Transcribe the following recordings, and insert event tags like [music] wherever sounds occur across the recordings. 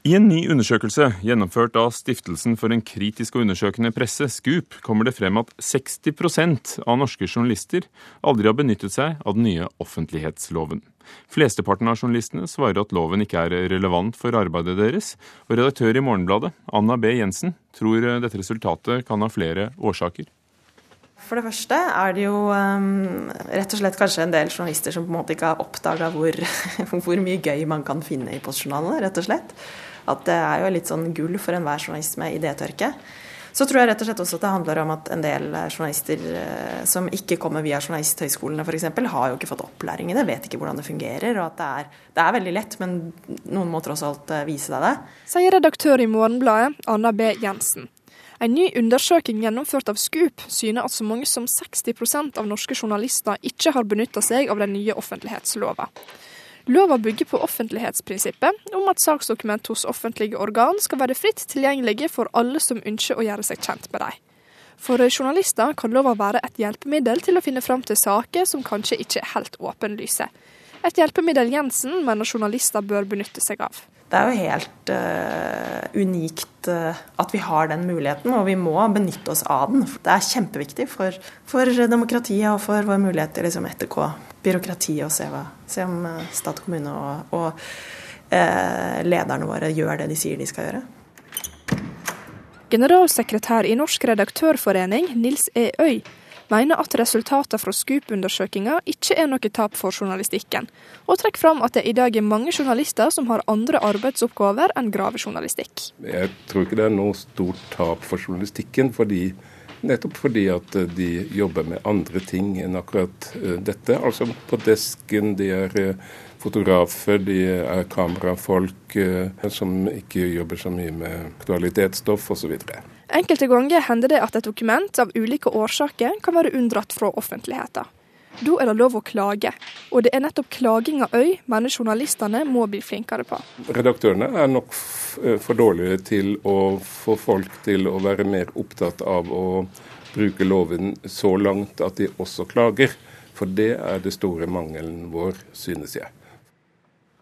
I en ny undersøkelse gjennomført av Stiftelsen for en kritisk og undersøkende presse, SKUP, kommer det frem at 60% av norske journalister aldri har benyttet seg av den nye offentlighetsloven. Flesteparten av journalistene svarer at loven ikke er relevant for arbeidet deres, og redaktør i Morgenbladet, Anna B. Jensen, tror dette resultatet kan ha flere årsaker. For det første er det jo um, rett og slett kanskje en del journalister som på en måte ikke har oppdaga hvor, [laughs] hvor, mye gøy man kan finne i postjournalene, rett og slett. At det er jo litt sånn gull for enhver journalist med idétørke. Så tror jeg rett og slett også at det handler om at en del journalister eh, som ikke kommer via journalisthøyskolene f.eks., har jo ikke fått opplæring i det, vet ikke hvordan det fungerer. Og at det er, det er veldig lett, men noen må tross alt eh, vise deg det. Sier redaktør i Morgenbladet, Anna B. Jensen. En ny undersøking gjennomført av SKUP syner at så mange som 60% av norske journalister ikke har benytta seg av den nye offentlighetslova. Lova bygger på offentlighetsprinsippet, om at saksdokument hos offentlige organ skal være fritt tilgjengelige for alle som ønsker å gjøre seg kjent med dem. For journalister kan lova være et hjelpemiddel til å finne fram til saker som kanskje ikke er helt åpenlyse. Et hjelpemiddel Jensen mener journalister bør benytte seg av. Det er jo helt uh, unikt uh, at vi har den muligheten, og vi må benytte oss av den. Det er kjempeviktig for, for demokratiet og for vår mulighet til å liksom, ettergå byråkratiet og se, hva, se om uh, stat, kommune og, og lederne våre gjør det de sier de skal gjøre. Generalsekretær i Norsk redaktørforening, Nils E. Øy, mener at resultatene fra Scoop-undersøkelsen ikke er noe tap for journalistikken, og trekker fram at det i dag er mange journalister som har andre arbeidsoppgaver enn gravejournalistikk. Jeg tror ikke det er noe stort tap for journalistikken, fordi, nettopp fordi at eh, de jobber med andre ting enn akkurat eh, dette. Altså på desken, de er eh, fotografer, de er kamerafolk som ikke jobber så mye med aktualitetsstoff osv. Enkelte ganger hender det at et dokument av ulike årsaker kan være unndratt fra offentligheten. Da er det lov å klage, og det er nettopp klaginga Øy mener journalistene må bli flinkere på. Redaktørene er nok eh, for dårlige til å få folk til å være mer opptatt av å bruke loven så langt at de også klager. For det er det store mangelen vår, synes jeg.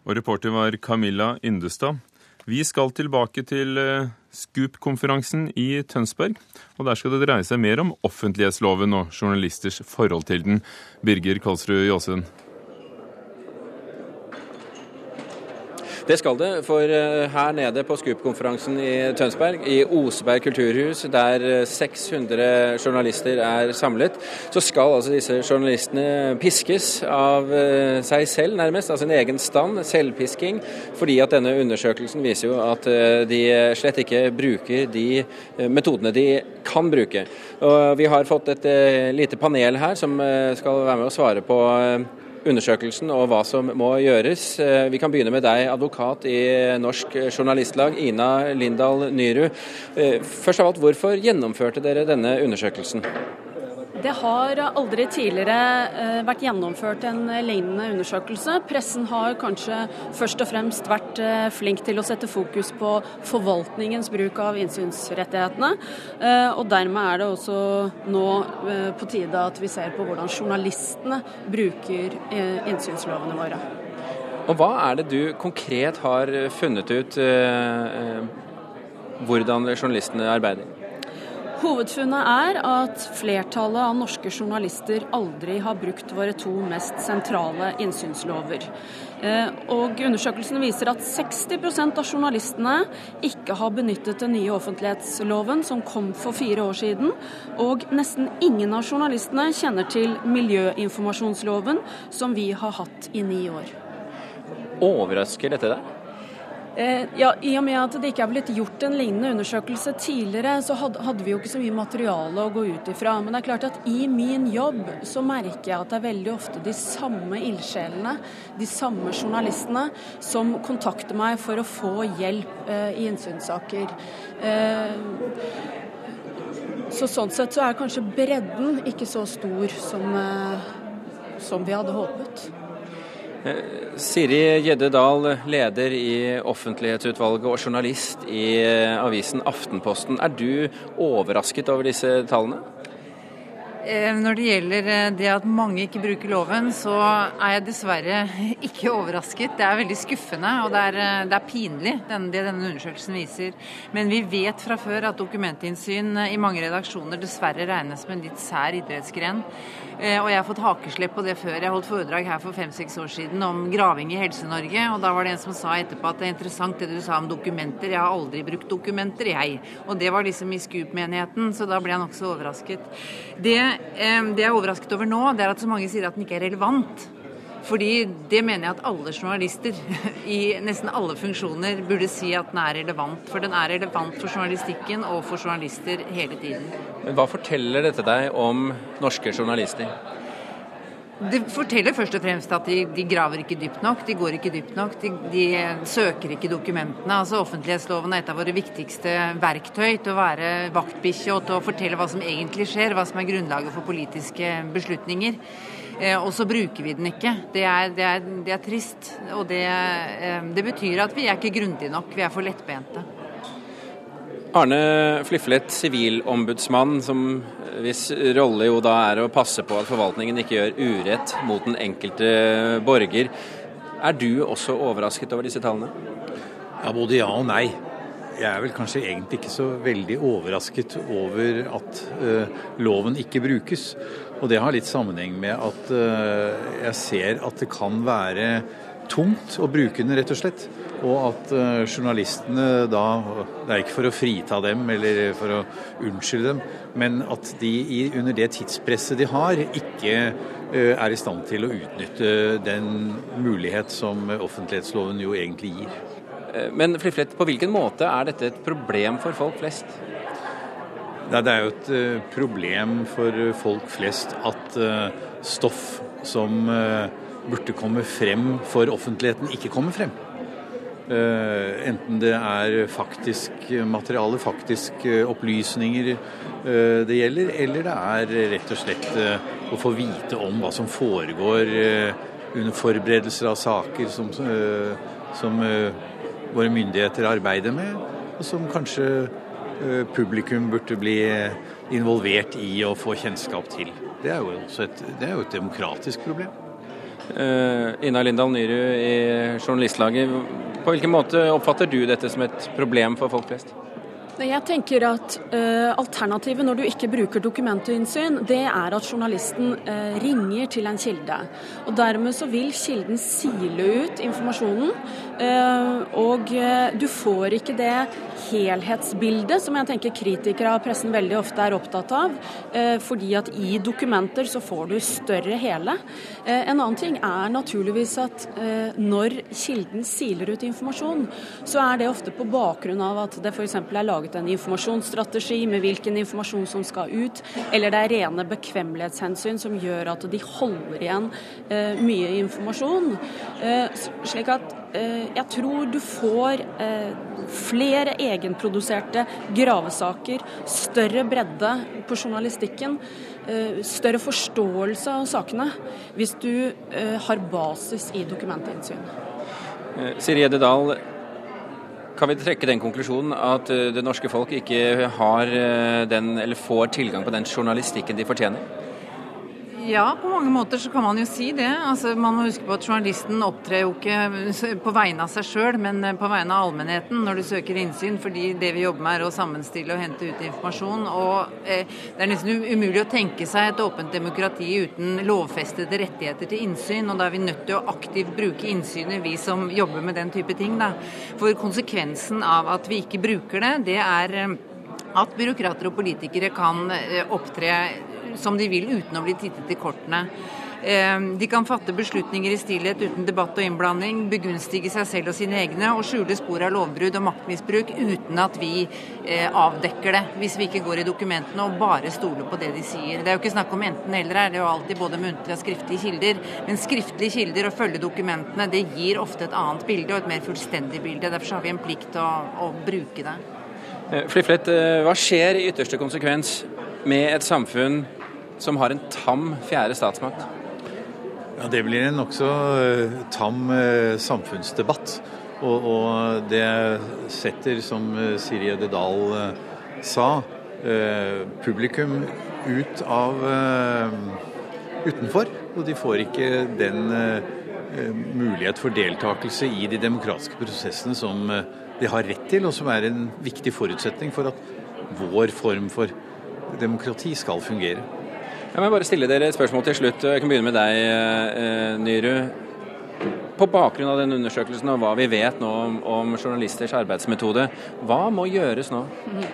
Og reporter var Camilla Yndestad. Vi skal tilbake til eh, Scoop-konferansen i Tønsberg. Og der skal det dreie seg mer om offentlighetsloven og journalisters forhold til den. Birger Kalsrud Jåsund. Det skal det, for eh, her nede på Scoop-konferansen i Tønsberg, i Oseberg kulturhus, der 600 eh, journalister er samlet, så skal altså disse journalistene piskes av eh, seg selv, nærmest, av sin egen stand. Selvpisking. Fordi at denne undersøkelsen viser jo at de slett ikke bruker de metodene de kan bruke. Og vi har fått et lite panel her som skal være med å svare på undersøkelsen og hva som må gjøres. Eh, vi kan begynne med deg, advokat i Norsk Journalistlag, Ina Lindahl Nyrud. Eh, først av alt, hvorfor gjennomførte dere denne undersøkelsen? Det har aldri tidligere eh, vært gjennomført en lignende undersøkelse. Pressen har kanskje først og fremst vært eh, flink til å sette fokus på forvaltningens bruk av innsynsrettighetene. Eh, og dermed er det også nå på tide at vi ser på hvordan journalistene bruker innsynslovene våre. Og Hva er det du konkret har funnet ut hvordan journalistene arbeider? Hovedfunnet er at flertallet av norske journalister aldri har brukt våre to mest sentrale innsynslover. Eh, og Undersøkelsen viser at 60% av journalistene ikke har benyttet den nye offentlighetsloven som kom for fire år siden. Og nesten ingen av journalistene kjenner til miljøinformasjonsloven, som vi har hatt i ni år. Overrasker dette deg? Eh, ja, I og med at det ikke er blitt gjort en lignende undersøkelse tidligere, så hadde, vi jo ikke så mye materiale å gå ut ifra. Men det er klart at i min jobb så merker jeg at det er veldig ofte de samme ildsjelene, de samme journalistene, som kontakter meg for å få hjelp eh, i innsynssaker. Eh, så sånn sett så er kanskje bredden ikke så stor som, som vi hadde håpet. Eh, Siri Gjedde Dahl, leder i offentlighetsutvalget og journalist i eh, avisen Aftenposten. Er du overrasket over disse tallene? Eh, når det gjelder eh, det at mange ikke bruker loven, så er jeg dessverre [laughs] ikke overrasket. Det er veldig skuffende og det er, eh, det er pinlig, det denne undersøkelsen viser. Men vi vet fra før at dokumentinnsyn i mange redaksjoner dessverre regnes som en litt sær idrettsgren. Og jeg har fått hakeslepp på det før. Jeg holdt foredrag her for fem-seks år siden om graving i Helse-Norge. Og da var det en som sa etterpå at det er interessant det du sa om dokumenter. Jeg har aldri brukt dokumenter, jeg. Og det var liksom i Scoop-menigheten, så da ble jeg nokså overrasket. Det det jeg er overrasket over nå, det er at så mange sier at den ikke er relevant. Fordi det mener jeg at alle journalister [laughs] i nesten alle funksjoner burde si at den er relevant. For den er relevant for journalistikken og for journalister hele tiden. Men Hva forteller dette deg om norske journalister? Det forteller først og fremst at de, de, graver ikke dypt nok, de går ikke dypt nok. De, de, søker ikke dokumentene. Altså Offentlighetsloven er et av våre viktigste verktøy til å være vaktbikkje og til å fortelle hva som egentlig skjer, hva som er grunnlaget for politiske beslutninger. Eh, og så bruker vi den ikke. Det er, det er, det er trist. Og eh, det, betyr at vi er ikke grundige nok, vi er for lettbente. Arne Fliflet, sivilombudsmann, som hvis rolle jo da er å passe på at forvaltningen ikke gjør urett mot den enkelte borger. Er du også overrasket over disse tallene? Ja, Både ja og nei. Jeg er vel kanskje egentlig ikke så veldig overrasket over at uh, loven ikke brukes. Og det har litt sammenheng med at uh, jeg ser at det kan være tungt å bruke den, rett og slett. Og at uh, journalistene da Det er ikke for å frita dem eller for å unnskylde dem, men at de under det tidspresset de har, ikke uh, er i stand til å utnytte den mulighet som offentlighetsloven jo egentlig gir. Eh, men Fliflet, på hvilken måte er dette et problem for folk flest? Nei, det er jo et problem for folk flest at stoff som burde komme frem for offentligheten, ikke kommer frem. Eh, enten det er faktisk materiale, faktisk eh, opplysninger eh, det gjelder, eller det er rett og slett å få vite om hva som foregår under forberedelser av saker som, som våre myndigheter arbeider med, og som kanskje publikum burde bli involvert i og få kjennskap til. Det er jo, et, det er jo et demokratisk problem. Uh, Ina Lindahl Nyrud i Journalistlaget, på hvilken måte oppfatter du dette som et problem for folk flest? Jeg tenker at uh, Alternativet når du ikke bruker dokumentinnsyn, det er at journalisten uh, ringer til en kilde. Og Dermed så vil kilden sile ut informasjonen, og du får ikke det helhetsbildet som jeg tenker kritikere av pressen veldig ofte er opptatt av. Fordi at i dokumenter så får du større hele. En annen ting er naturligvis at når kilden siler ut informasjon, så er det ofte på bakgrunn av at det f.eks. er laget en informasjonsstrategi med hvilken informasjon som skal ut, eller det er rene bekvemmelighetshensyn som gjør at de holder igjen eh, mye informasjon. Eh, slik at eh, jeg tror du får eh, flere egenproduserte gravesaker, større bredde på journalistikken eh, større forståelse av sakene hvis du eh, har basis i dokumentinnsyn. Siri Edde Dahl, kan vi trekke den konklusjonen at eh, det norske folk ikke har eh, den, eller får tilgang på den journalistikken de fortjener? Ja, på mange måter så kan man jo si det. Altså, man må huske på at journalisten opptrer jo ikke på vegne av seg sjøl, men eh, på vegne av allmennheten når du søker innsyn. Fordi det vi jobber med er å sammenstille og hente ut informasjon. Og eh, det er nesten umulig å tenke seg et åpent demokrati uten lovfestede rettigheter til innsyn. Og da er vi nødt til å aktivt bruke innsynet, vi som jobber med den type ting. Da. For konsekvensen av at vi ikke bruker det, det er eh, at byråkrater og politikere kan eh, opptre som de vil uten å bli tittet i kortene. Eh, de kan fatte beslutninger i stillhet uten debatt og innblanding, begunstige seg selv og sine egne og skjule spor av lovbrudd og maktmisbruk uten at vi eh, avdekker det, hvis vi ikke går i dokumentene og bare stoler på det de sier. Det er jo ikke snakk om enten-eller det er jo alltid både muntlige og skriftlige kilder. Men skriftlige kilder og følge dokumentene, det gir ofte et annet bilde og et mer fullstendig bilde. Derfor har vi en plikt til å, å bruke det. Eh, Fliflet, hva skjer i ytterste konsekvens med et samfunn som har en tam fjerde statsmakt? Ja, Det blir en nokså uh, tam uh, samfunnsdebatt. Og, og, det setter, som uh, Siri Edde Dahl sa, publikum ut av utenfor. Og de får ikke den mulighet for deltakelse i de demokratiske prosessene som de har rett til, og som er en viktig forutsetning for at vår form for demokrati skal fungere. Jeg må bare stille dere et spørsmål til slutt. Jeg kan begynne med deg, eh, Nyru. På bakgrunn av den undersøkelsen og hva vi vet nå om, om, journalisters arbeidsmetode, hva må gjøres nå?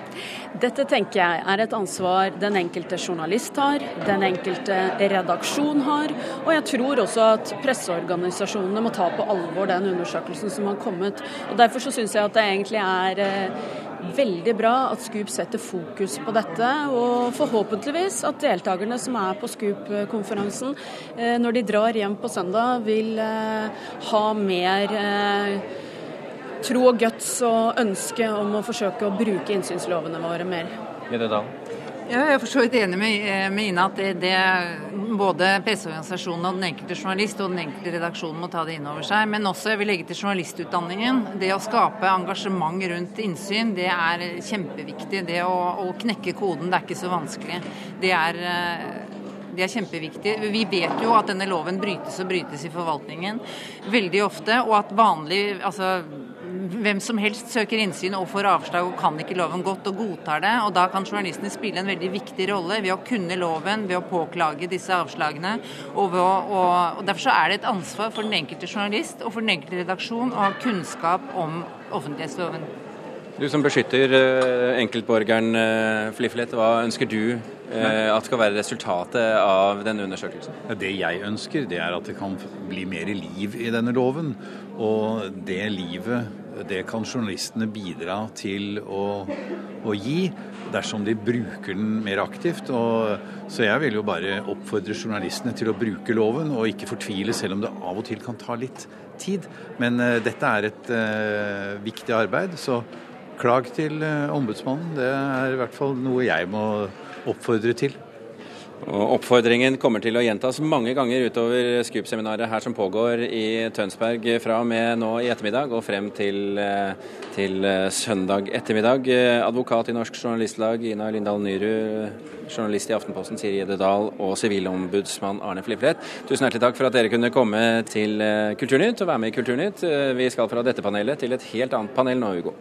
[laughs] Dette tenker jeg er et ansvar den enkelte journalist har, den enkelte redaksjon har. Og jeg tror også at presseorganisasjonene må ta på alvor den undersøkelsen som har kommet. Og Derfor så syns jeg at det egentlig er eh, veldig bra at Scoop setter fokus på dette, og forhåpentligvis at deltakerne som er på Scoop-konferansen, eh, når de drar hjem på søndag, vil eh, ha mer eh, tro og guts og ønske om å forsøke å bruke innsynslovene våre mer. Ja, jeg er for så vidt enig med, med Ina at det, det, både presseorganisasjonen og den enkelte journalist og den enkelte redaksjonen må ta det inn over seg. Men også jeg vil legge til journalistutdanningen. Det å skape engasjement rundt innsyn, det er kjempeviktig. Det å, å knekke koden, det er ikke så vanskelig. Det er det er kjempeviktig. Vi vet jo at denne loven brytes og brytes i forvaltningen veldig ofte, og at vanlig altså hvem som helst søker innsyn og får avslag og kan ikke loven godt og godtar det. og Da kan journalistene spille en veldig viktig rolle ved å kunne loven, ved å påklage disse avslagene. og, å, og, og Derfor så er det et ansvar for den enkelte journalist og for den enkelte redaksjon å ha kunnskap om offentlighetsloven. Du som beskytter uh, enkeltborgeren uh, Fliflet, hva ønsker du uh, at skal være resultatet av denne undersøkelsen? Det jeg ønsker, det er at det kan bli mer liv i denne loven. Og det livet det kan journalistene bidra til å, å, gi dersom de bruker den mer aktivt. Og, så jeg vil jo bare oppfordre journalistene til å bruke loven, og ikke fortvile selv om det av og til kan ta litt tid. Men uh, dette er et uh, viktig arbeid, så klag til uh, ombudsmannen. Det er i hvert fall noe jeg må oppfordre til. Og Oppfordringen kommer til å gjentas mange ganger utover Scoop-seminaret her som pågår i Tønsberg fra og med nå i ettermiddag og frem til, eh, til eh, søndag ettermiddag. Advokat i Norsk Journalistlag Ina Lindahl Nyrud, journalist i Aftenposten Siri Edde Dahl og sivilombudsmann Arne Fliflet. Tusen hjertelig takk for at dere kunne komme til eh, Kulturnytt og være med i Kulturnytt. Vi skal fra dette panelet til et helt annet panel nå, Hugo.